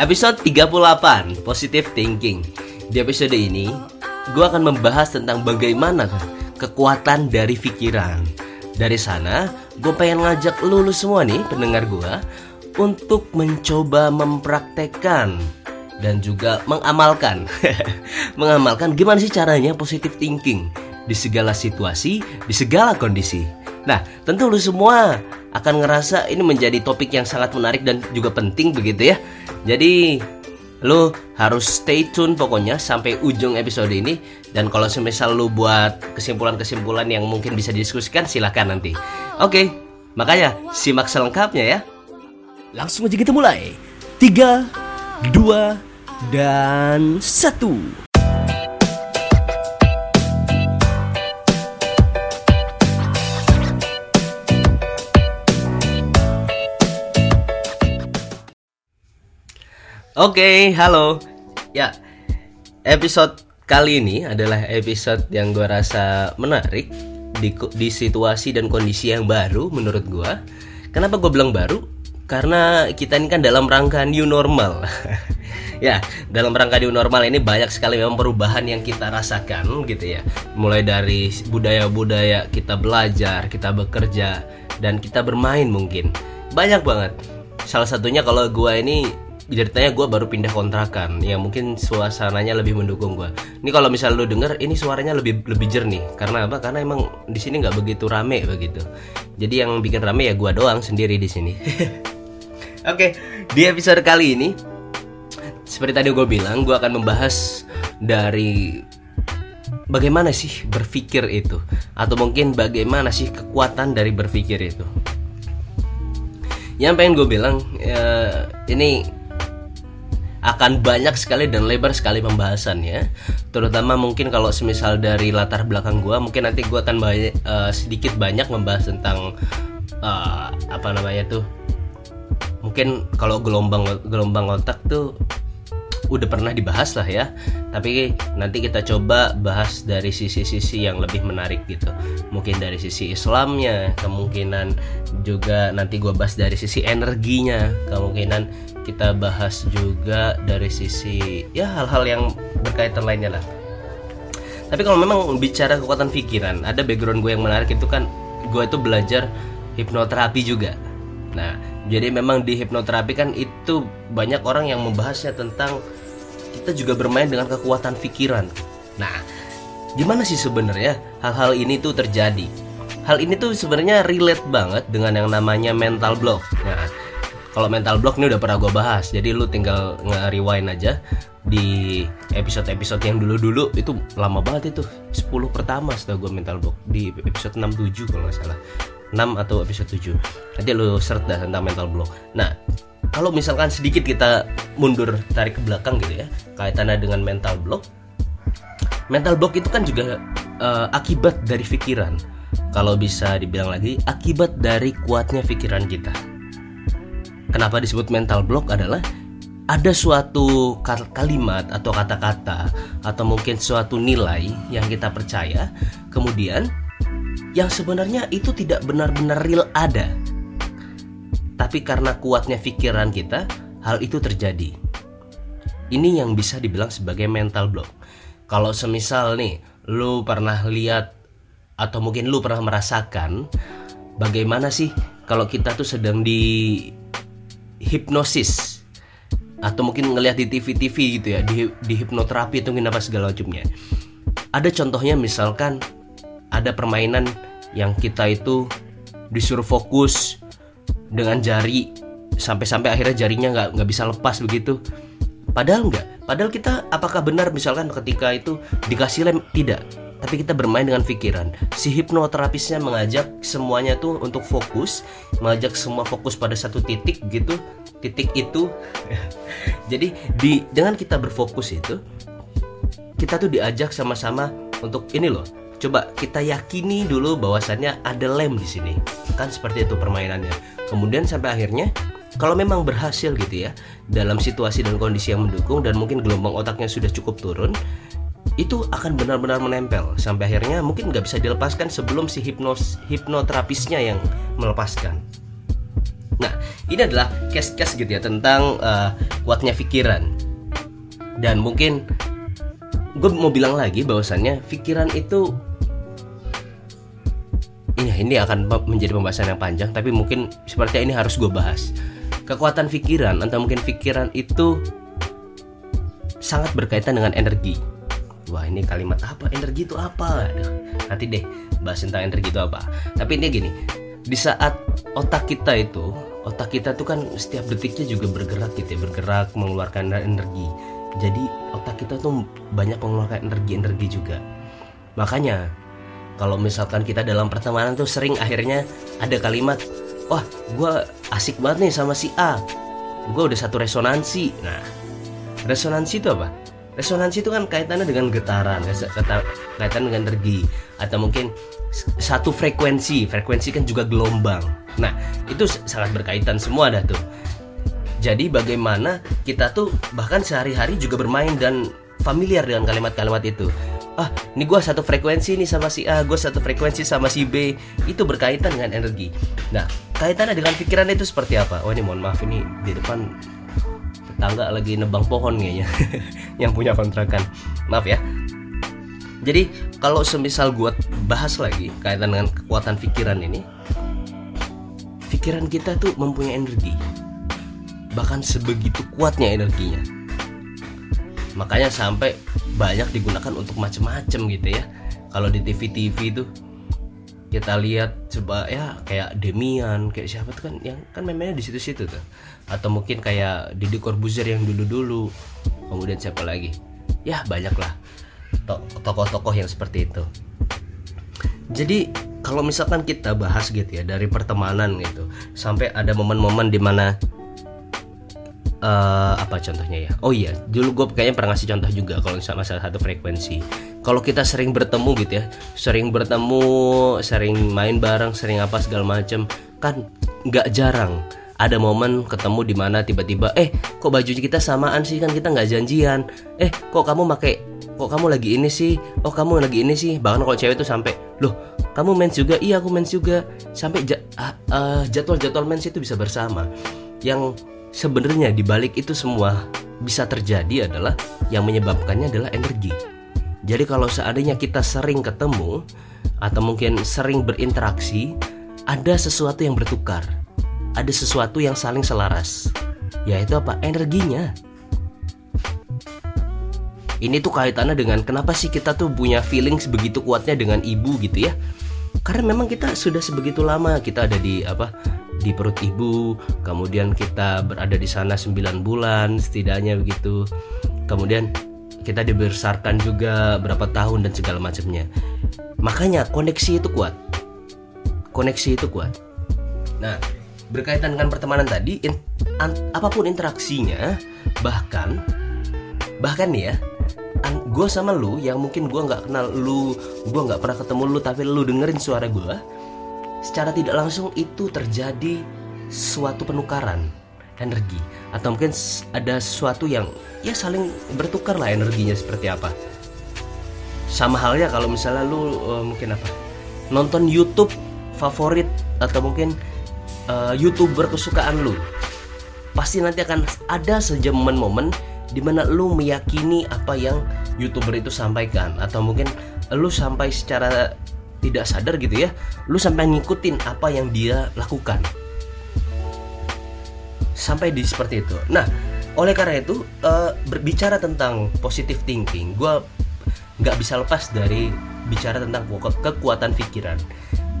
Episode 38, Positive Thinking. Di episode ini, gue akan membahas tentang bagaimana kekuatan dari pikiran. Dari sana, gue pengen ngajak lulu semua nih pendengar gue untuk mencoba mempraktekkan dan juga mengamalkan. mengamalkan gimana sih caranya positive thinking di segala situasi, di segala kondisi. Nah, tentu lu semua akan ngerasa ini menjadi topik yang sangat menarik dan juga penting begitu ya. Jadi, lu harus stay tune pokoknya sampai ujung episode ini. Dan kalau semisal lu buat kesimpulan-kesimpulan yang mungkin bisa didiskusikan silahkan nanti. Oke makanya simak selengkapnya ya. Langsung aja kita mulai. 3 2 dan 1 Oke, halo. Ya, episode kali ini adalah episode yang gue rasa menarik di, di situasi dan kondisi yang baru menurut gue. Kenapa gue bilang baru? Karena kita ini kan dalam rangka new normal. ya, dalam rangka new normal ini banyak sekali memang perubahan yang kita rasakan gitu ya. Mulai dari budaya-budaya kita belajar, kita bekerja, dan kita bermain mungkin. Banyak banget. Salah satunya kalau gue ini ceritanya gue baru pindah kontrakan. Ya mungkin suasananya lebih mendukung gue ini kalau misal lu denger ini suaranya lebih lebih jernih. Karena apa? Karena emang di sini nggak begitu rame begitu. Jadi yang bikin rame ya gue doang sendiri di sini. Oke okay, di episode kali ini seperti tadi gue bilang gue akan membahas dari bagaimana sih berpikir itu. Atau mungkin bagaimana sih kekuatan dari berpikir itu. Yang pengen gue bilang ya, ini akan banyak sekali dan lebar sekali pembahasannya terutama mungkin kalau semisal dari latar belakang gue mungkin nanti gue akan banyak, uh, sedikit banyak membahas tentang uh, apa namanya tuh mungkin kalau gelombang gelombang otak tuh udah pernah dibahas lah ya. Tapi nanti kita coba bahas dari sisi-sisi yang lebih menarik gitu. Mungkin dari sisi Islamnya kemungkinan juga nanti gue bahas dari sisi energinya. Kemungkinan kita bahas juga dari sisi ya hal-hal yang berkaitan lainnya lah. Tapi kalau memang bicara kekuatan pikiran ada background gue yang menarik itu kan gue itu belajar hipnoterapi juga. Nah jadi memang di hipnoterapi kan itu banyak orang yang membahasnya tentang kita juga bermain dengan kekuatan pikiran. Nah, gimana sih sebenarnya hal-hal ini tuh terjadi? Hal ini tuh sebenarnya relate banget dengan yang namanya mental block. Nah, kalau mental block ini udah pernah gue bahas, jadi lu tinggal nge-rewind aja di episode-episode yang dulu-dulu itu lama banget itu 10 pertama setelah gue mental block di episode 67 kalau nggak salah 6 atau episode 7 nanti lu search dah tentang mental block nah kalau misalkan sedikit kita mundur tarik ke belakang gitu ya kaitannya dengan mental block. Mental block itu kan juga uh, akibat dari pikiran. Kalau bisa dibilang lagi akibat dari kuatnya pikiran kita. Kenapa disebut mental block adalah ada suatu kalimat atau kata-kata atau mungkin suatu nilai yang kita percaya kemudian yang sebenarnya itu tidak benar-benar real ada tapi karena kuatnya pikiran kita, hal itu terjadi. Ini yang bisa dibilang sebagai mental block. Kalau semisal nih, lu pernah lihat atau mungkin lu pernah merasakan bagaimana sih kalau kita tuh sedang di hipnosis atau mungkin ngelihat di TV-TV gitu ya, di, di hipnoterapi itu apa segala macamnya. Ada contohnya misalkan ada permainan yang kita itu disuruh fokus dengan jari sampai-sampai akhirnya jarinya nggak nggak bisa lepas begitu padahal nggak padahal kita apakah benar misalkan ketika itu dikasih lem tidak tapi kita bermain dengan pikiran. Si hipnoterapisnya mengajak semuanya tuh untuk fokus, mengajak semua fokus pada satu titik gitu, titik itu. Jadi di dengan kita berfokus itu, kita tuh diajak sama-sama untuk ini loh. Coba kita yakini dulu bahwasannya ada lem di sini. Kan seperti itu permainannya. Kemudian sampai akhirnya kalau memang berhasil gitu ya dalam situasi dan kondisi yang mendukung dan mungkin gelombang otaknya sudah cukup turun itu akan benar-benar menempel sampai akhirnya mungkin nggak bisa dilepaskan sebelum si hipnos hipnoterapisnya yang melepaskan. Nah, ini adalah case-case gitu ya tentang uh, kuatnya pikiran. Dan mungkin gue mau bilang lagi bahwasannya pikiran itu ini ini akan menjadi pembahasan yang panjang tapi mungkin sepertinya ini harus gue bahas. Kekuatan pikiran atau mungkin pikiran itu sangat berkaitan dengan energi. Wah ini kalimat apa? Energi itu apa? Nanti deh bahas tentang energi itu apa. Tapi ini gini di saat otak kita itu otak kita tuh kan setiap detiknya juga bergerak gitu ya bergerak mengeluarkan energi. Jadi otak kita tuh banyak mengeluarkan energi-energi juga. Makanya kalau misalkan kita dalam pertemanan tuh sering akhirnya ada kalimat wah gue asik banget nih sama si A. Gue udah satu resonansi. Nah resonansi itu apa? Resonansi itu kan kaitannya dengan getaran kaitan dengan energi atau mungkin satu frekuensi. Frekuensi kan juga gelombang. Nah itu sangat berkaitan semua dah tuh. Jadi bagaimana kita tuh bahkan sehari-hari juga bermain dan familiar dengan kalimat-kalimat itu ah ini gue satu frekuensi nih sama si A gue satu frekuensi sama si B. Itu berkaitan dengan energi. Nah kaitannya dengan pikiran itu seperti apa? Oh ini mohon maaf ini di depan tetangga lagi nebang pohon kayaknya yang punya kontrakan. Maaf ya. Jadi kalau semisal gue bahas lagi kaitan dengan kekuatan pikiran ini pikiran kita tuh mempunyai energi. Bahkan sebegitu kuatnya energinya. Makanya sampai banyak digunakan untuk macem-macem gitu ya. Kalau di TV-TV itu kita lihat coba ya kayak Demian kayak siapa tuh kan yang kan memangnya di situ-situ tuh. Atau mungkin kayak Didi Corbuzier yang dulu-dulu. Kemudian siapa lagi? Ya banyak lah tokoh-tokoh yang seperti itu. Jadi kalau misalkan kita bahas gitu ya dari pertemanan gitu sampai ada momen-momen di mana uh, apa contohnya ya? Oh iya dulu gue kayaknya pernah ngasih contoh juga kalau misalnya masalah satu frekuensi. Kalau kita sering bertemu gitu ya sering bertemu sering main bareng sering apa segala macem kan nggak jarang ada momen ketemu di mana tiba-tiba eh kok baju kita samaan sih? Kan kita nggak janjian. Eh kok kamu pakai kok kamu lagi ini sih? Oh kamu lagi ini sih? Bahkan kalau cewek tuh sampai loh kamu mens juga? Iya aku mens juga. Sampai ja, uh, uh, jadwal-jadwal mens itu bisa bersama. Yang sebenarnya dibalik itu semua bisa terjadi adalah yang menyebabkannya adalah energi jadi kalau seandainya kita sering ketemu atau mungkin sering berinteraksi, ada sesuatu yang bertukar. Ada sesuatu yang saling selaras. Yaitu apa? Energinya. Ini tuh kaitannya dengan kenapa sih kita tuh punya feeling sebegitu kuatnya dengan ibu gitu ya. Karena memang kita sudah sebegitu lama kita ada di apa di perut ibu, kemudian kita berada di sana 9 bulan setidaknya begitu. Kemudian kita dibesarkan juga berapa tahun dan segala macamnya. Makanya koneksi itu kuat. Koneksi itu kuat. Nah berkaitan dengan pertemanan tadi in, an, apa pun interaksinya bahkan bahkan nih ya gue sama lu yang mungkin gue nggak kenal lu gue nggak pernah ketemu lu tapi lu dengerin suara gue secara tidak langsung itu terjadi suatu penukaran energi. Atau mungkin ada sesuatu yang ya saling bertukar lah energinya seperti apa. Sama halnya kalau misalnya lu uh, mungkin apa nonton YouTube favorit atau mungkin uh, youtuber kesukaan lu pasti nanti akan ada saja momen-momen di mana lu meyakini apa yang youtuber itu sampaikan. Atau mungkin lu sampai secara tidak sadar gitu ya lu sampai ngikutin apa yang dia lakukan. Sampai di seperti itu. Nah oleh karena itu uh, berbicara tentang positive thinking gue nggak bisa lepas dari bicara tentang kekuatan pikiran.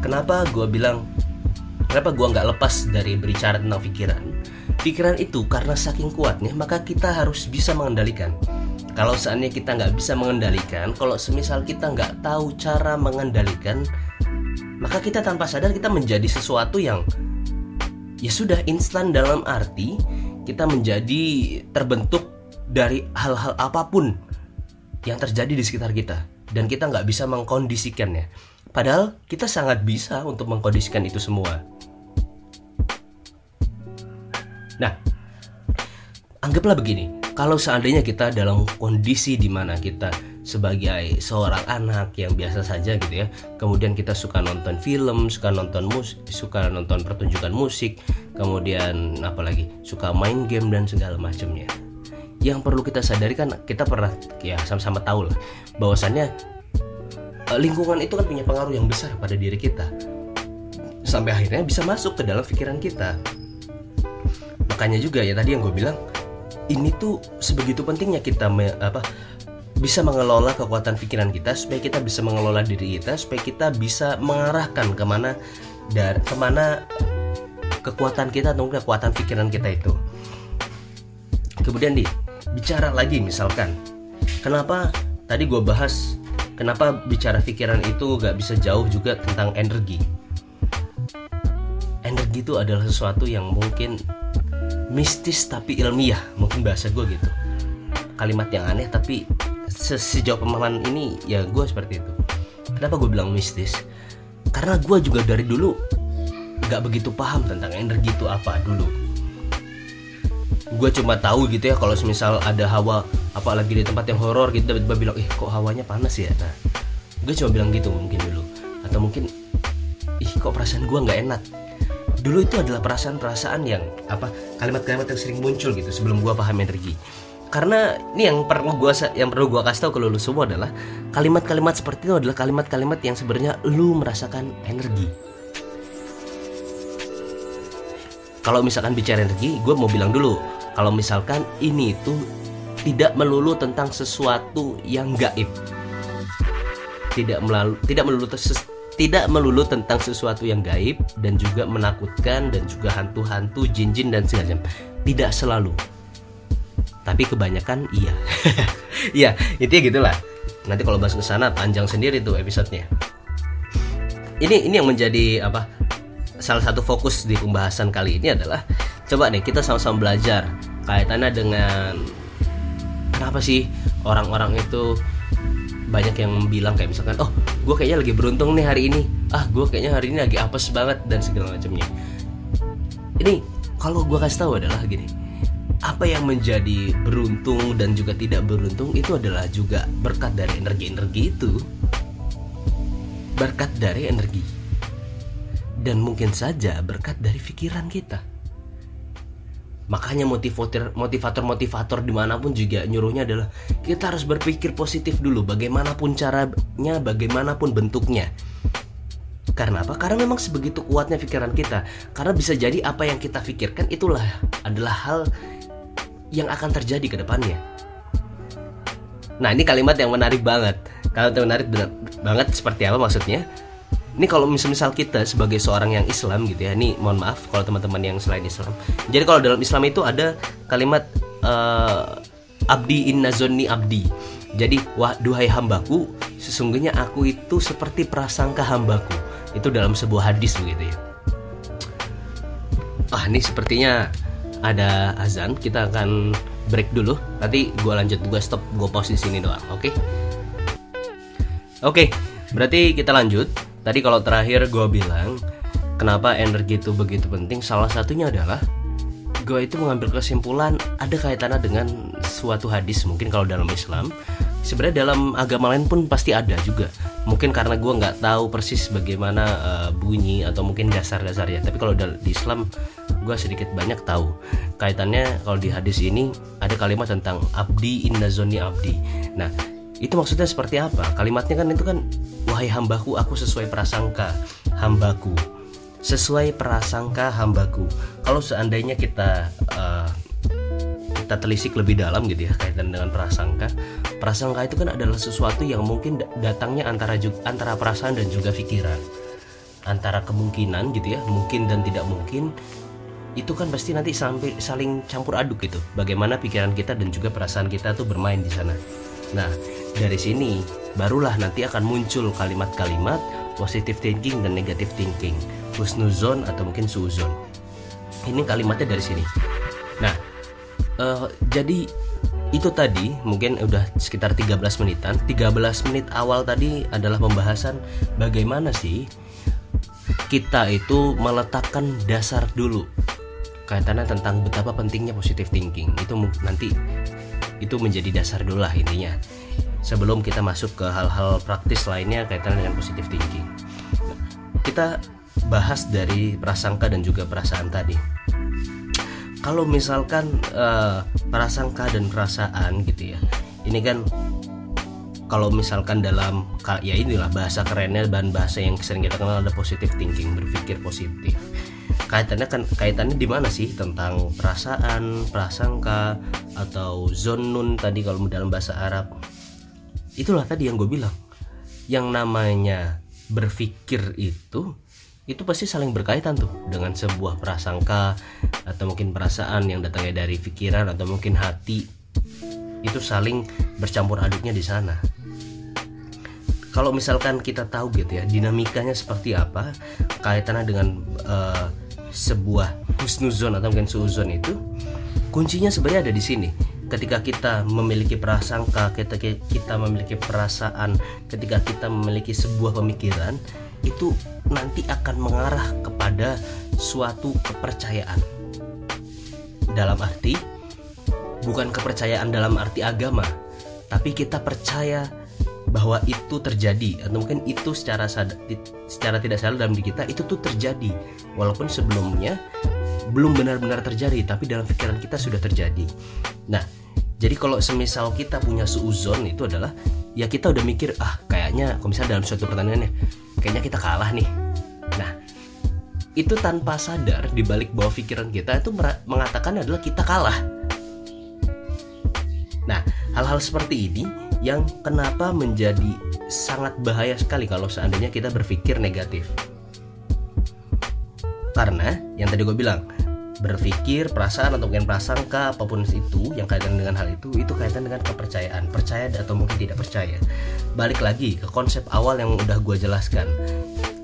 Kenapa gue bilang kenapa gue nggak lepas dari berbicara tentang pikiran? Pikiran itu karena saking kuatnya maka kita harus bisa mengendalikan kalau seandainya kita nggak bisa mengendalikan kalau semisal kita nggak tahu cara mengendalikan maka kita tanpa sadar kita menjadi sesuatu yang ya sudah instan dalam arti kita menjadi terbentuk dari hal-hal apa pun yang terjadi di sekitar kita. Dan kita nggak bisa mengkondisikannya. Padahal kita sangat bisa untuk mengkondisikan itu semua. Nah anggaplah begini kalau seandainya kita dalam kondisi di mana kita sebagai seorang anak yang biasa saja gitu ya kemudian kita suka nonton film suka nonton musik suka nonton pertunjukan musik kemudian apalagi suka main game dan segala macamnya. Yang perlu kita sadari kan kita pernah ya sama-sama tahu lah bahwasannya eh, lingkungan itu kan punya pengaruh yang besar pada diri kita. Sampai akhirnya bisa masuk ke dalam pikiran kita. Makanya juga ya tadi yang gue bilang ini tuh sebegitu pentingnya kita me, apa bisa mengelola kekuatan pikiran kita supaya kita bisa mengelola diri kita supaya kita bisa mengarahkan ke mana dari ke mana kekuatan kita atau kekuatan pikiran kita itu. Kemudian di bicara lagi misalkan kenapa tadi gue bahas kenapa bicara pikiran itu gak bisa jauh juga tentang energi? Energi itu adalah sesuatu yang mungkin mistis tapi ilmiah mungkin bahasa gue gitu. Kalimat yang aneh tapi sejauh pemahaman ini ya gue seperti itu. Kenapa gue bilang mistis? Karena gue juga dari dulu nggak begitu paham tentang energi itu apa dulu. Gue cuma tahu gitu ya kalau misal ada hawa apalagi di tempat yang horor gitu tiba-tiba bilang ih kok hawanya panas ya? Nah gue cuma bilang gitu mungkin dulu. Atau mungkin ih kok perasaan gue nggak enak dulu itu adalah perasaan-perasaan yang apa kalimat-kalimat yang sering muncul gitu sebelum gua paham energi. Karena ini yang perlu gua yang perlu gua kasih tahu ke lu semua adalah kalimat-kalimat seperti itu adalah kalimat-kalimat yang sebenarnya lu merasakan energi. Kalau misalkan bicara energi gue mau bilang dulu kalau misalkan ini itu tidak melulu tentang sesuatu yang gaib. Tidak melalui tidak melulu tidak melulu tentang sesuatu yang gaib dan juga menakutkan dan juga hantu-hantu, jin-jin dan segala macam. Tidak selalu. Tapi kebanyakan iya. Iya, itu ya gitulah. Nanti kalau bahas ke sana panjang sendiri tuh episodenya. Ini ini yang menjadi apa? Salah satu fokus di pembahasan kali ini adalah coba nih kita sama-sama belajar kaitannya dengan kenapa sih orang-orang itu banyak yang bilang kayak misalkan oh gue kayaknya lagi beruntung nih hari ini. Ah gue kayaknya hari ini lagi apes banget dan segala macamnya. Ini kalau gue kasih tahu adalah gini apa yang menjadi beruntung dan juga tidak beruntung itu adalah juga berkat dari energi-energi itu. Berkat dari energi. Dan mungkin saja berkat dari pikiran kita Makanya motivator motivator motivator di mana pun juga nyuruhnya adalah kita harus berpikir positif dulu bagaimanapun caranya, bagaimanapun bentuknya. Karena apa? Karena memang sebegitu kuatnya pikiran kita. Karena bisa jadi apa yang kita pikirkan itulah adalah hal yang akan terjadi ke depannya. Nah ini kalimat yang menarik banget. Kalau menarik banget seperti apa maksudnya? Ini kalau misal-misal kita sebagai seorang yang Islam gitu ya ini mohon maaf kalau teman-teman yang selain Islam. Jadi kalau dalam Islam itu ada kalimat uh, abdi inna zonni abdi. Jadi wah duhai hambaku sesungguhnya aku itu seperti prasangka hambaku. Itu dalam sebuah hadis begitu ya. Ah ini sepertinya ada azan kita akan break dulu. Nanti gue lanjut gue stop gue pause di sini doang oke? Okay? oke okay, berarti kita lanjut Tadi kalau terakhir gue bilang kenapa energi itu begitu penting, salah satunya adalah gue itu mengambil kesimpulan ada kaitannya dengan suatu hadis mungkin kalau dalam Islam. Sebenarnya dalam agama lain pun pasti ada juga. Mungkin karena gue nggak tahu persis bagaimana uh, bunyi atau mungkin dasar-dasarnya. Tapi kalau di Islam gue sedikit banyak tahu. Kaitannya kalau di hadis ini ada kalimat tentang abdi inna zoni abdi. Nah itu maksudnya seperti apa? Kalimatnya kan itu kan wahai hambaku aku sesuai prasangka hambaku. Sesuai prasangka hambaku. Kalau seandainya kita uh, kita telisik lebih dalam gitu ya kaitan dengan prasangka prasangka itu kan adalah sesuatu yang mungkin datangnya antara antara perasaan dan juga pikiran. Antara kemungkinan gitu ya mungkin dan tidak mungkin itu kan pasti nanti sampai saling campur aduk gitu. Bagaimana pikiran kita dan juga perasaan kita tuh bermain di sana. Nah dari sini barulah nanti akan muncul kalimat-kalimat positive thinking dan negative thinking. Husnuzon atau mungkin suuzon. Ini kalimatnya dari sini. Nah uh, jadi itu tadi mungkin udah sekitar 13 menitan. 13 menit awal tadi adalah pembahasan bagaimana sih kita itu meletakkan dasar dulu kaitannya tentang betapa pentingnya positive thinking. Itu nanti itu menjadi dasar dulu lah intinya sebelum kita masuk ke hal-hal praktis lainnya kaitan dengan positive thinking. Kita bahas dari prasangka dan juga perasaan tadi. Kalau misalkan uh, prasangka dan perasaan gitu ya ini kan kalau misalkan dalam ya inilah bahasa kerennya dan bahasa yang sering kita kenal ada positive thinking berpikir positif. Kaitannya kan kaitannya di mana sih? Tentang perasaan prasangka atau zonun tadi kalau dalam bahasa Arab itulah tadi yang gue bilang. Yang namanya berpikir itu itu pasti saling berkaitan tuh dengan sebuah prasangka atau mungkin perasaan yang datangnya dari pikiran atau mungkin hati. Itu saling bercampur aduknya di sana. Kalau misalkan kita tahu gitu ya dinamikanya seperti apa kaitannya dengan uh, sebuah husnuzon atau mungkin suuzon itu kuncinya sebenarnya ada di sini ketika kita memiliki prasangka ketika kita memiliki perasaan ketika kita memiliki sebuah pemikiran itu nanti akan mengarah kepada suatu kepercayaan. Dalam arti bukan kepercayaan dalam arti agama, tapi kita percaya bahwa itu terjadi atau mungkin itu secara secara tidak sadar dalam diri kita itu tuh terjadi walaupun sebelumnya belum benar-benar terjadi tapi dalam pikiran kita sudah terjadi. Nah, jadi kalau semisal kita punya suuzon itu adalah ya kita udah mikir ah kayaknya kalau misalnya dalam suatu pertandingan ya kayaknya kita kalah nih. Nah itu tanpa sadar di balik bawah pikiran kita itu mengatakan adalah kita kalah. Nah hal-hal seperti ini yang kenapa menjadi sangat bahaya sekali kalau seandainya kita berpikir negatif. Karena yang tadi gue bilang berpikir, perasaan atau mungkin prasangka apa pun itu yang kaitan dengan hal itu itu kaitan dengan kepercayaan, percaya atau mungkin tidak percaya. Balik lagi ke konsep awal yang udah gue jelaskan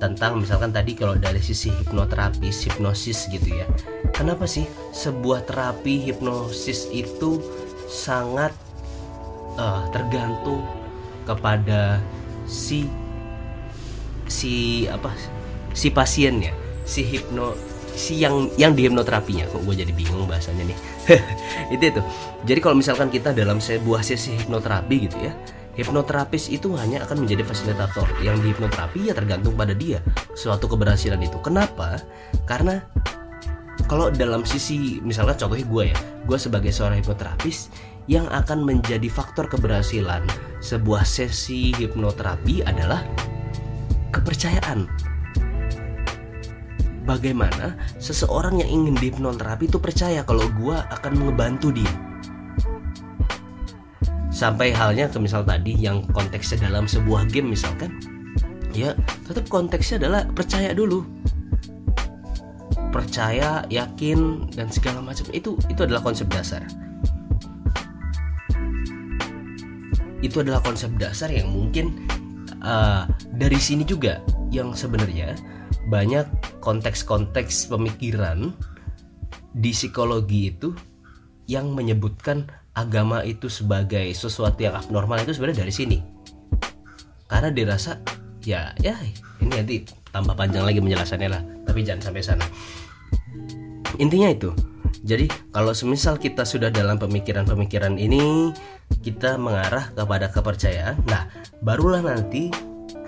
tentang misalkan tadi kalau dari sisi hipnoterapis, hipnosis gitu ya. Kenapa sih sebuah terapi hipnosis itu sangat uh, tergantung kepada si si apa si pasiennya, si hipno si yang yang di hipnoterapinya. Kok gue jadi bingung bahasanya nih? Itu itu. Jadi kalau misalkan kita dalam sebuah sesi hipnoterapi gitu ya hipnoterapis itu hanya akan menjadi fasilitator. Yang di hipnoterapi ya tergantung pada dia suatu keberhasilan itu. Kenapa? Karena kalau dalam sisi misalnya contohnya gue ya gue sebagai seorang hipnoterapis yang akan menjadi faktor keberhasilan sebuah sesi hipnoterapi adalah kepercayaan bagaimana seseorang yang ingin hipnoterapi itu percaya kalau gue akan ngebantu dia? Sampai halnya ke misal tadi yang konteksnya dalam sebuah game misalkan ya tetap konteksnya adalah percaya dulu. Percaya yakin dan segala macam. Itu itu adalah konsep dasar. Itu adalah konsep dasar yang mungkin uh, dari sini juga yang sebenarnya banyak konteks-konteks pemikiran di psikologi itu yang menyebutkan agama itu sebagai sesuatu yang abnormal itu sebenarnya dari sini. Karena dirasa ya ya ini nanti tambah panjang lagi penjelasannya lah tapi jangan sampai sana. Intinya itu jadi kalau semisal kita sudah dalam pemikiran-pemikiran ini kita mengarah kepada kepercayaan nah barulah nanti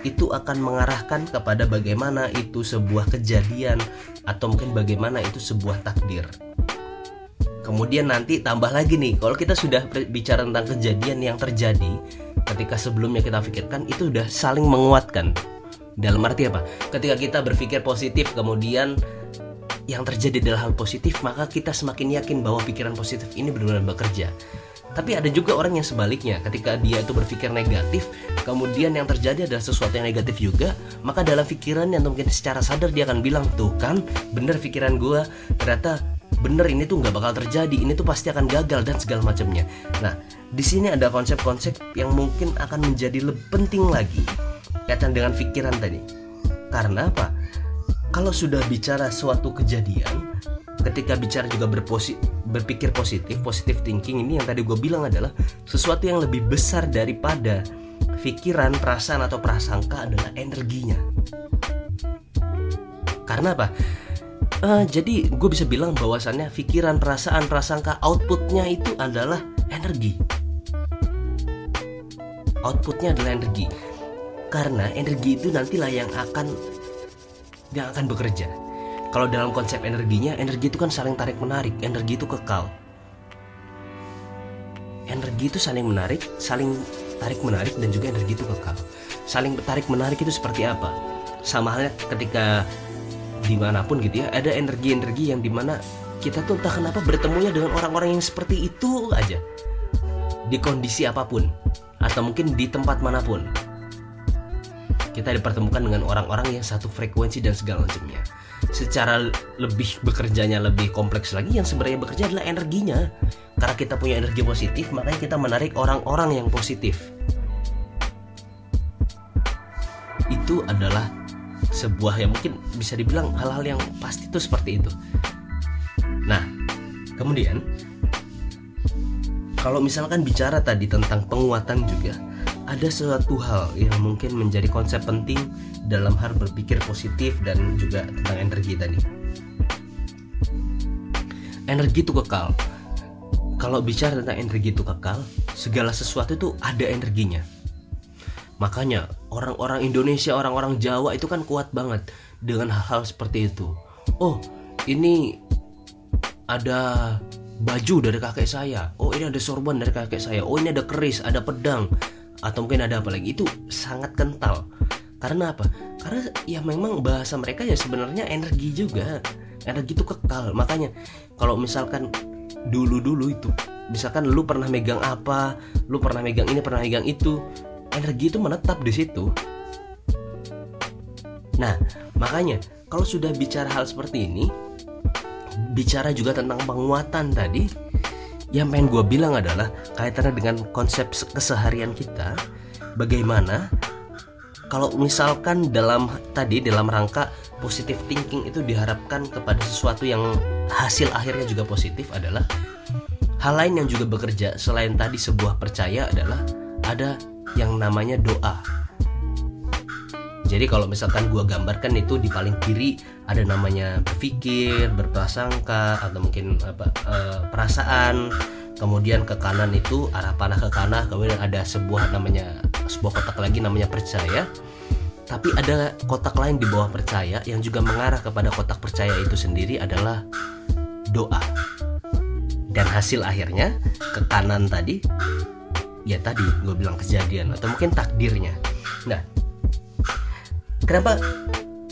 itu akan mengarahkan kepada bagaimana itu sebuah kejadian atau mungkin bagaimana itu sebuah takdir. Kemudian nanti tambah lagi nih, kalau kita sudah bicara tentang kejadian yang terjadi ketika sebelumnya kita pikirkan itu sudah saling menguatkan. Dalam arti apa? Ketika kita berpikir positif kemudian yang terjadi adalah hal positif, maka kita semakin yakin bahwa pikiran positif ini benar-benar bekerja. Tapi ada juga orang yang sebaliknya, ketika dia itu berpikir negatif, kemudian yang terjadi adalah sesuatu yang negatif juga, maka dalam pikirannya atau mungkin secara sadar dia akan bilang, tuh kan, bener pikiran gue, ternyata bener ini tuh nggak bakal terjadi. Ini tuh pasti akan gagal dan segala macamnya. Nah di sini ada konsep-konsep yang mungkin akan menjadi lebih penting lagi kaitan dengan pikiran tadi. Karena apa? Kalau sudah bicara suatu kejadian ketika bicara juga berposi berpikir positif positif thinking ini yang tadi gue bilang adalah sesuatu yang lebih besar daripada pikiran perasaan atau prasangka adalah energinya. Karena apa? Uh, jadi gue bisa bilang bahwasannya pikiran perasaan prasangka outputnya itu adalah energi. Outputnya adalah energi. Karena energi itu nantilah yang akan yang akan bekerja kalau dalam konsep energinya energi itu kan saling tarik menarik energi itu kekal. Energi itu saling menarik saling tarik menarik dan juga energi itu kekal. Saling tarik menarik itu seperti apa? Sama halnya ketika di mana pun gitu ya ada energi-energi yang di mana kita tuh entah kenapa bertemunya dengan orang-orang yang seperti itu aja. Di kondisi apa pun atau mungkin di tempat mana pun. Kita dipertemukan dengan orang-orang yang satu frekuensi dan segala macamnya secara lebih bekerjanya lebih kompleks lagi yang sebenarnya bekerja adalah energinya karena kita punya energi positif makanya kita menarik orang-orang yang positif itu adalah sebuah yang mungkin bisa dibilang hal-hal yang pasti itu seperti itu. Nah, kemudian kalau misalkan bicara tadi tentang penguatan juga ada suatu hal yang mungkin menjadi konsep penting dalam hal berpikir positif dan juga tentang energi tadi. Energi itu kekal. Kalau bicara tentang energi itu kekal, segala sesuatu itu ada energinya Makanya orang-orang Indonesia, orang-orang Jawa itu kan kuat banget dengan hal-hal seperti itu. Oh, ini ada baju dari kakek saya. Oh, ini ada sorban dari kakek saya. Oh, ini ada keris, ada pedang, atau mungkin ada apa lagi. Itu sangat kental. Karena apa? Karena ya memang bahasa mereka ya sebenarnya energi juga. Energi itu kekal. Makanya kalau misalkan dulu-dulu itu misalkan lu pernah megang apa, lu pernah megang ini, pernah megang itu, energi itu menetap di situ. Nah, makanya kalau sudah bicara hal seperti ini, bicara juga tentang penguatan tadi, yang pengen gue bilang adalah kaitannya dengan konsep keseharian kita, bagaimana kalau misalkan dalam tadi dalam rangka positive thinking itu diharapkan kepada sesuatu yang hasil akhirnya juga positif adalah hal lain yang juga bekerja selain tadi sebuah percaya adalah ada yang namanya doa. Jadi kalau misalkan gua gambarkan itu di paling kiri ada namanya berpikir, berprasangka atau mungkin apa e, perasaan. Kemudian ke kanan itu arah panah ke kanan, kemudian ada sebuah namanya sebuah kotak lagi namanya percaya. Tapi ada kotak lain di bawah percaya yang juga mengarah kepada kotak percaya itu sendiri adalah doa. Dan hasil akhirnya ke kanan tadi ya tadi gue bilang kejadian atau mungkin takdirnya nah kenapa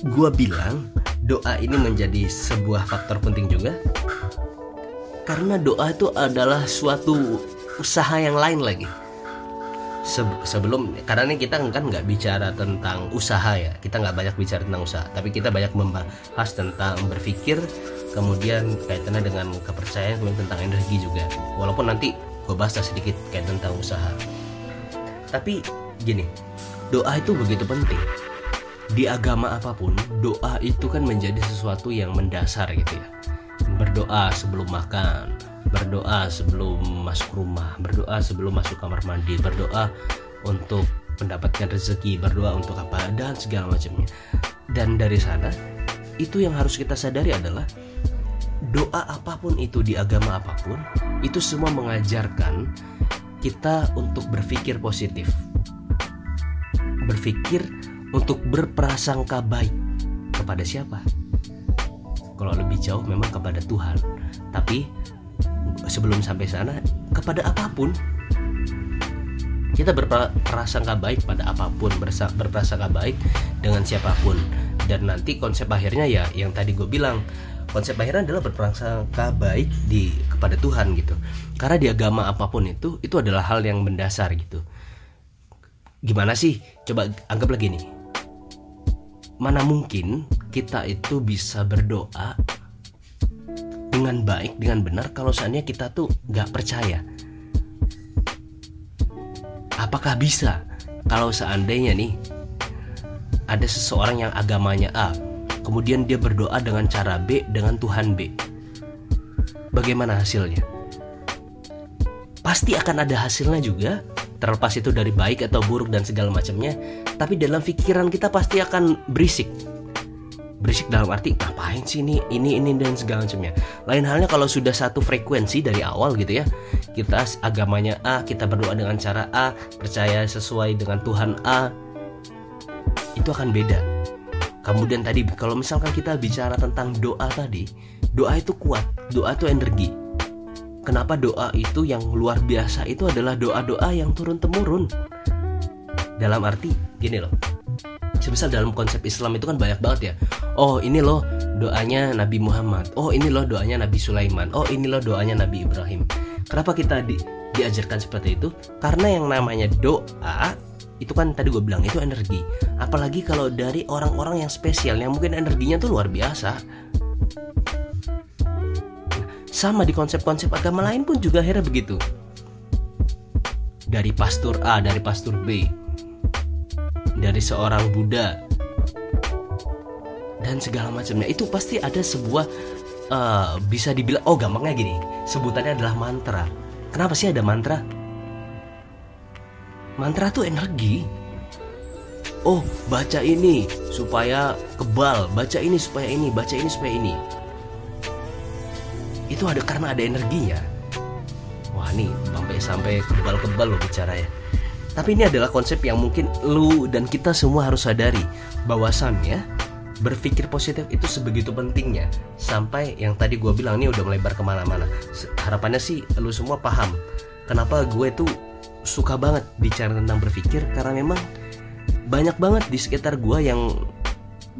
gue bilang doa ini menjadi sebuah faktor penting juga. Karena doa itu adalah suatu usaha yang lain lagi. Sebelum karena ini kita kan nggak bicara tentang usaha ya. Kita nggak banyak bicara tentang usaha tapi kita banyak membahas tentang berpikir kemudian kaitannya dengan kepercayaan kemudian tentang energi juga. Walaupun nanti gue bahas sedikit kayak tentang usaha. Tapi gini doa itu begitu penting di agama apa pun doa itu kan menjadi sesuatu yang mendasar gitu ya. Berdoa sebelum makan berdoa sebelum masuk rumah berdoa sebelum masuk kamar mandi berdoa untuk mendapatkan rezeki berdoa untuk apa dan segala macamnya. Dan dari sana itu yang harus kita sadari adalah doa apa pun itu di agama apa pun itu semua mengajarkan kita untuk berpikir positif. Berpikir untuk berprasangka baik kepada siapa? Kalau lebih jauh memang kepada Tuhan. Tapi sebelum sampai sana kepada apa pun. Kita berprasangka baik pada apa pun berprasangka baik dengan siapa pun. Dan nanti konsep akhirnya ya yang tadi gue bilang konsep akhirnya adalah berprasangka baik di kepada Tuhan gitu. Karena di agama apa pun itu itu adalah hal yang mendasar gitu. Gimana sih? Coba anggap lagi nih mana mungkin kita itu bisa berdoa dengan baik dengan benar kalau seandainya kita tuh nggak percaya? Apakah bisa? Kalau seandainya nih ada seseorang yang agamanya A kemudian dia berdoa dengan cara B dengan Tuhan B. Bagaimana hasilnya? Pasti akan ada hasilnya juga terlepas itu dari baik atau buruk dan segala macamnya tapi dalam pikiran kita pasti akan berisik. Berisik dalam arti ngapain sih ini ini ini dan segala macamnya lain halnya kalau sudah satu frekuensi dari awal gitu ya. Kita agamanya A kita berdoa dengan cara A percaya sesuai dengan Tuhan A itu akan beda. Kemudian tadi kalau misalkan kita bicara tentang doa tadi doa itu kuat doa itu energi. Kenapa doa itu yang luar biasa itu adalah doa-doa yang turun temurun. Dalam arti gini loh. Semisal dalam konsep Islam itu kan banyak banget ya. Oh ini loh doanya Nabi Muhammad. Oh ini loh doanya Nabi Sulaiman. Oh ini loh doanya Nabi Ibrahim. Kenapa kita di, diajarkan seperti itu? Karena yang namanya doa itu kan tadi gue bilang itu energi. Apalagi kalau dari orang-orang yang spesial yang mungkin energinya tuh luar biasa sama di konsep-konsep agama lain pun juga akhirnya begitu. Dari pastor A, dari pastor B, dari seorang Buddha, dan segala macamnya itu pasti ada sebuah uh, bisa dibilang oh gampangnya gini sebutannya adalah mantra. Kenapa sih ada mantra? Mantra tuh energi. Oh, baca ini supaya kebal, baca ini supaya ini, baca ini supaya ini itu ada karena ada energinya wah nih sampai sampai kebal-kebal loh bicara ya tapi ini adalah konsep yang mungkin lu dan kita semua harus sadari. Bahwasannya berpikir positif itu sebegitu pentingnya. Sampai yang tadi gue bilang ini udah melebar ke mana-mana. Harapannya sih lu semua paham kenapa gue tuh suka banget bicara tentang berpikir karena memang banyak banget di sekitar gue yang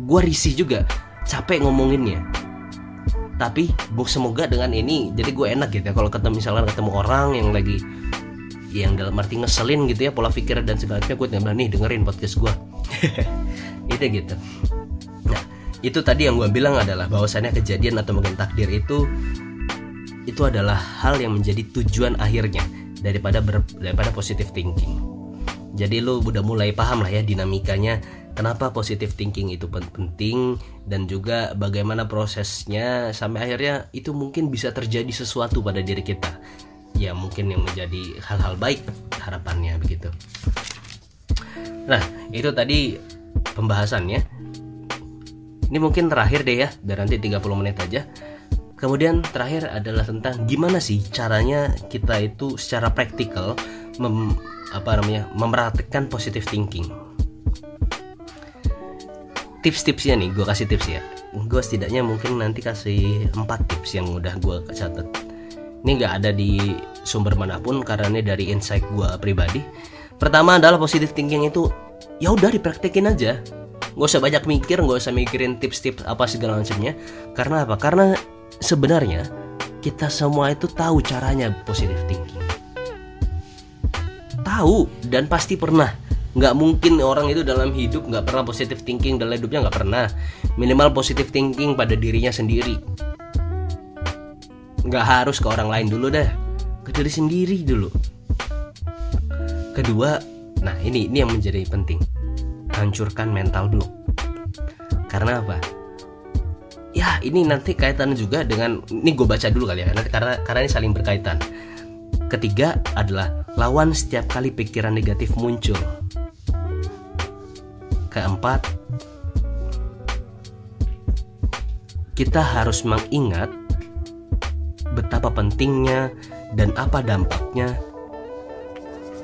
gue risih juga capek ngomonginnya. Tapi bu semoga dengan ini jadi gue enak gitu ya kalau ketemu misalkan ketemu orang yang lagi yang dalam arti ngeselin gitu ya pola pikir dan segala macamnya gue tinggal nih dengerin podcast gue itu gitu. Nah itu tadi yang gue bilang adalah bahwasannya kejadian atau mungkin takdir itu itu adalah hal yang menjadi tujuan akhirnya daripada ber, daripada positive thinking. Jadi lo udah mulai paham lah ya dinamikanya kenapa positive thinking itu penting dan juga bagaimana prosesnya sampai akhirnya itu mungkin bisa terjadi sesuatu pada diri kita ya mungkin yang menjadi hal-hal baik harapannya begitu. Nah itu tadi pembahasannya. Ini mungkin terakhir deh ya biar nanti 30 menit aja. Kemudian terakhir adalah tentang gimana sih caranya kita itu secara praktikal mem, apa namanya memperhatikan positive thinking. Tips-tipsnya nih gue kasih tips ya. Gue setidaknya mungkin nanti kasih 4 tips yang udah gue catat ini nggak ada di sumber mana pun karena ini dari insight gue pribadi. Pertama adalah positive thinking itu ya udah dipraktekin aja. Nggak usah banyak mikir nggak usah mikirin tips-tips apa segala macamnya. Karena apa? Karena sebenarnya kita semua itu tahu caranya positive thinking. Tahu dan pasti pernah. Nggak mungkin orang itu dalam hidup nggak pernah positive thinking dalam hidupnya nggak pernah. Minimal positive thinking pada dirinya sendiri nggak harus ke orang lain dulu dah. Ke diri sendiri dulu. Kedua nah ini ini yang menjadi penting. Hancurkan mental block karena apa? Ya ini nanti kaitan juga dengan ini gue baca dulu kali ya nanti karena karena ini saling berkaitan. Ketiga adalah lawan setiap kali pikiran negatif muncul. Keempat, kita harus mengingat betapa pentingnya dan apa dampaknya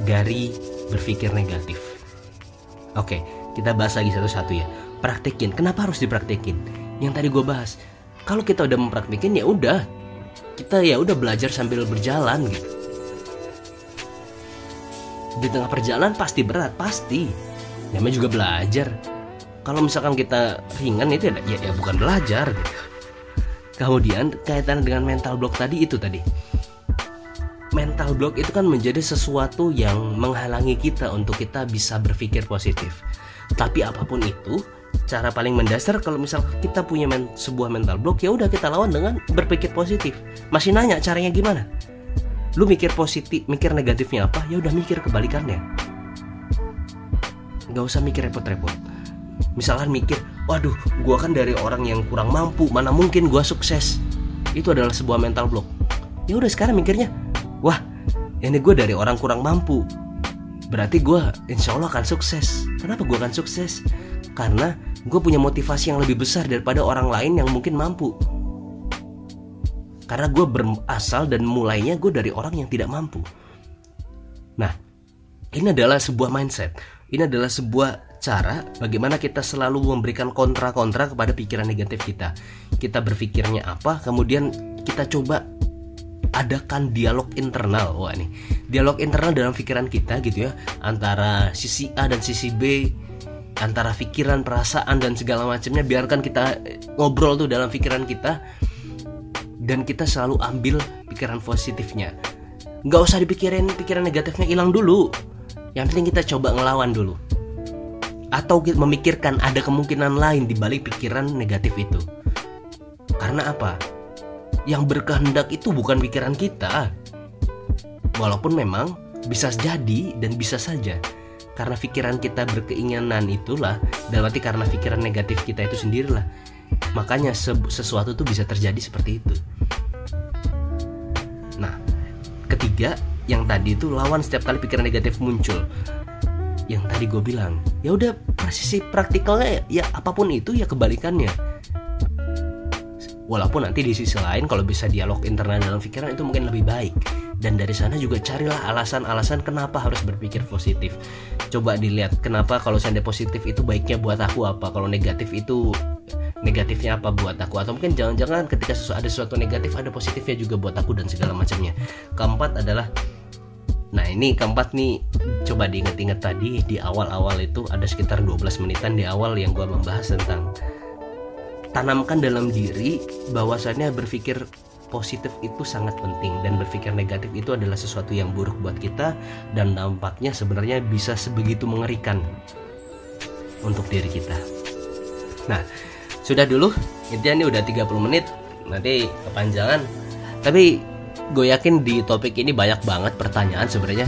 dari berpikir negatif. Oke, kita bahas lagi satu-satu ya. Praktekin. Kenapa harus dipraktekin? Yang tadi gue bahas. Kalau kita udah mempraktekin ya udah. Kita ya udah belajar sambil berjalan gitu. Di tengah perjalanan pasti berat, pasti namanya juga belajar kalau misalkan kita ringan itu ya, ya, ya bukan belajar gitu. Kemudian kaitan dengan mental block tadi itu tadi. Mental block itu kan menjadi sesuatu yang menghalangi kita untuk kita bisa berpikir positif. Tapi apa pun itu cara paling mendasar kalau misal kita punya men sebuah mental block ya udah kita lawan dengan berpikir positif. Masih nanya caranya gimana? Lu mikir positif mikir negatifnya apa? Ya udah mikir kebalikannya. Nggak usah mikir repot-repot misalkan mikir waduh gua kan dari orang yang kurang mampu mana mungkin gua sukses. Itu adalah sebuah mental block. Ya udah sekarang mikirnya wah ini gue dari orang kurang mampu. Berarti gue insya Allah akan sukses. Kenapa gue akan sukses? Karena gue punya motivasi yang lebih besar daripada orang lain yang mungkin mampu. Karena gue berasal dan mulainya gue dari orang yang tidak mampu. Nah ini adalah sebuah mindset. Ini adalah sebuah cara bagaimana kita selalu memberikan kontra-kontra kepada pikiran negatif kita. Kita berpikirnya apa kemudian kita coba adakan dialog internal. Wah nih dialog internal dalam pikiran kita gitu ya. Antara sisi A dan sisi B antara pikiran perasaan dan segala macamnya. Biarkan kita ngobrol tuh dalam pikiran kita. Dan kita selalu ambil pikiran positifnya. Nggak usah dipikirin pikiran negatifnya hilang dulu. Yang penting kita coba ngelawan dulu atau memikirkan ada kemungkinan lain di balik pikiran negatif itu. Karena apa? Yang berkehendak itu bukan pikiran kita. Walaupun memang bisa jadi dan bisa saja. Karena pikiran kita berkeinginan itulah dalam arti karena pikiran negatif kita itu sendirilah. Makanya sesuatu tuh bisa terjadi seperti itu. Nah ketiga yang tadi itu lawan setiap kali pikiran negatif muncul yang tadi gue bilang ya udah sisi praktikalnya ya apa pun itu ya kebalikannya Walaupun nanti di sisi lain kalau bisa dialog internal dalam pikiran itu mungkin lebih baik. Dan dari sana juga carilah alasan-alasan kenapa harus berpikir positif. Coba dilihat kenapa kalau saya positif itu baiknya buat aku apa, kalau negatif itu negatifnya apa buat aku atau mungkin jangan-jangan ketika ada sesuatu negatif ada positifnya juga buat aku dan segala macamnya. Keempat adalah Nah ini keempat nih. Coba diinget-inget tadi di awal-awal itu ada sekitar 12 menitan di awal yang gue membahas tentang tanamkan dalam diri bahwasannya berpikir positif itu sangat penting dan berpikir negatif itu adalah sesuatu yang buruk buat kita dan dampaknya sebenarnya bisa sebegitu mengerikan untuk diri kita. Nah, sudah dulu intinya ini udah 30 menit. Nanti kepanjangan. Tapi gue yakin di topik ini banyak banget pertanyaan sebenarnya.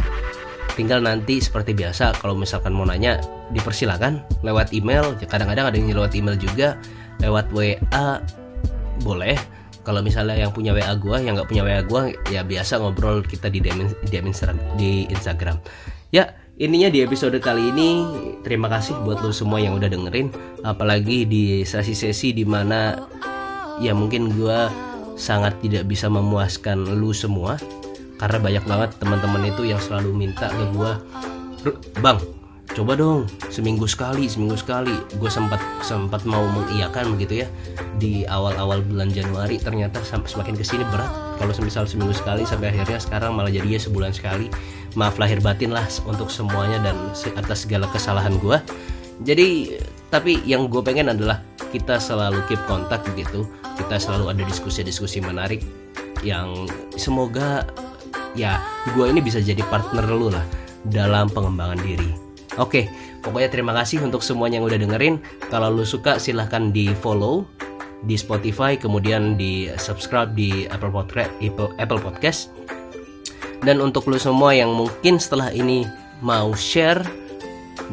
Tinggal nanti seperti biasa kalau misalkan mau nanya dipersilakan lewat email. Kadang-kadang ada yang lewat email juga lewat WA boleh. Kalau misalnya yang punya WA gua yang nggak punya WA gua ya biasa ngobrol kita di DM, di, di Instagram. Ya ininya di episode kali ini. Terima kasih buat lo semua yang udah dengerin. Apalagi di sesi-sesi di mana ya mungkin gua sangat tidak bisa memuaskan lu semua karena banyak banget teman-teman itu yang selalu minta ke gua bang coba dong seminggu sekali seminggu sekali. Gue sempat sempat mau mengiyakan begitu ya di awal-awal bulan Januari ternyata semakin ke sini berat. Kalau semisal seminggu sekali sampai akhirnya sekarang malah jadinya sebulan sekali. Maaf lahir batin lah untuk semuanya dan atas segala kesalahan gue jadi tapi yang gue pengen adalah kita selalu keep kontak begitu kita selalu ada diskusi-diskusi menarik yang semoga ya gue ini bisa jadi partner lu lah dalam pengembangan diri Oke, pokoknya terima kasih untuk semuanya yang udah dengerin. Kalau lu suka silahkan di follow di Spotify, kemudian di subscribe di Apple Podcast, Apple Podcast. Dan untuk lu semua yang mungkin setelah ini mau share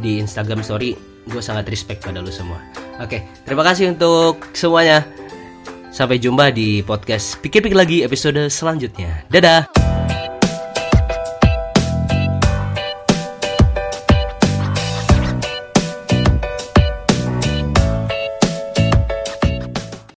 di Instagram Story, gue sangat respect pada lu semua. Oke, terima kasih untuk semuanya. Sampai jumpa di podcast Pikir-pikir lagi episode selanjutnya. Dadah.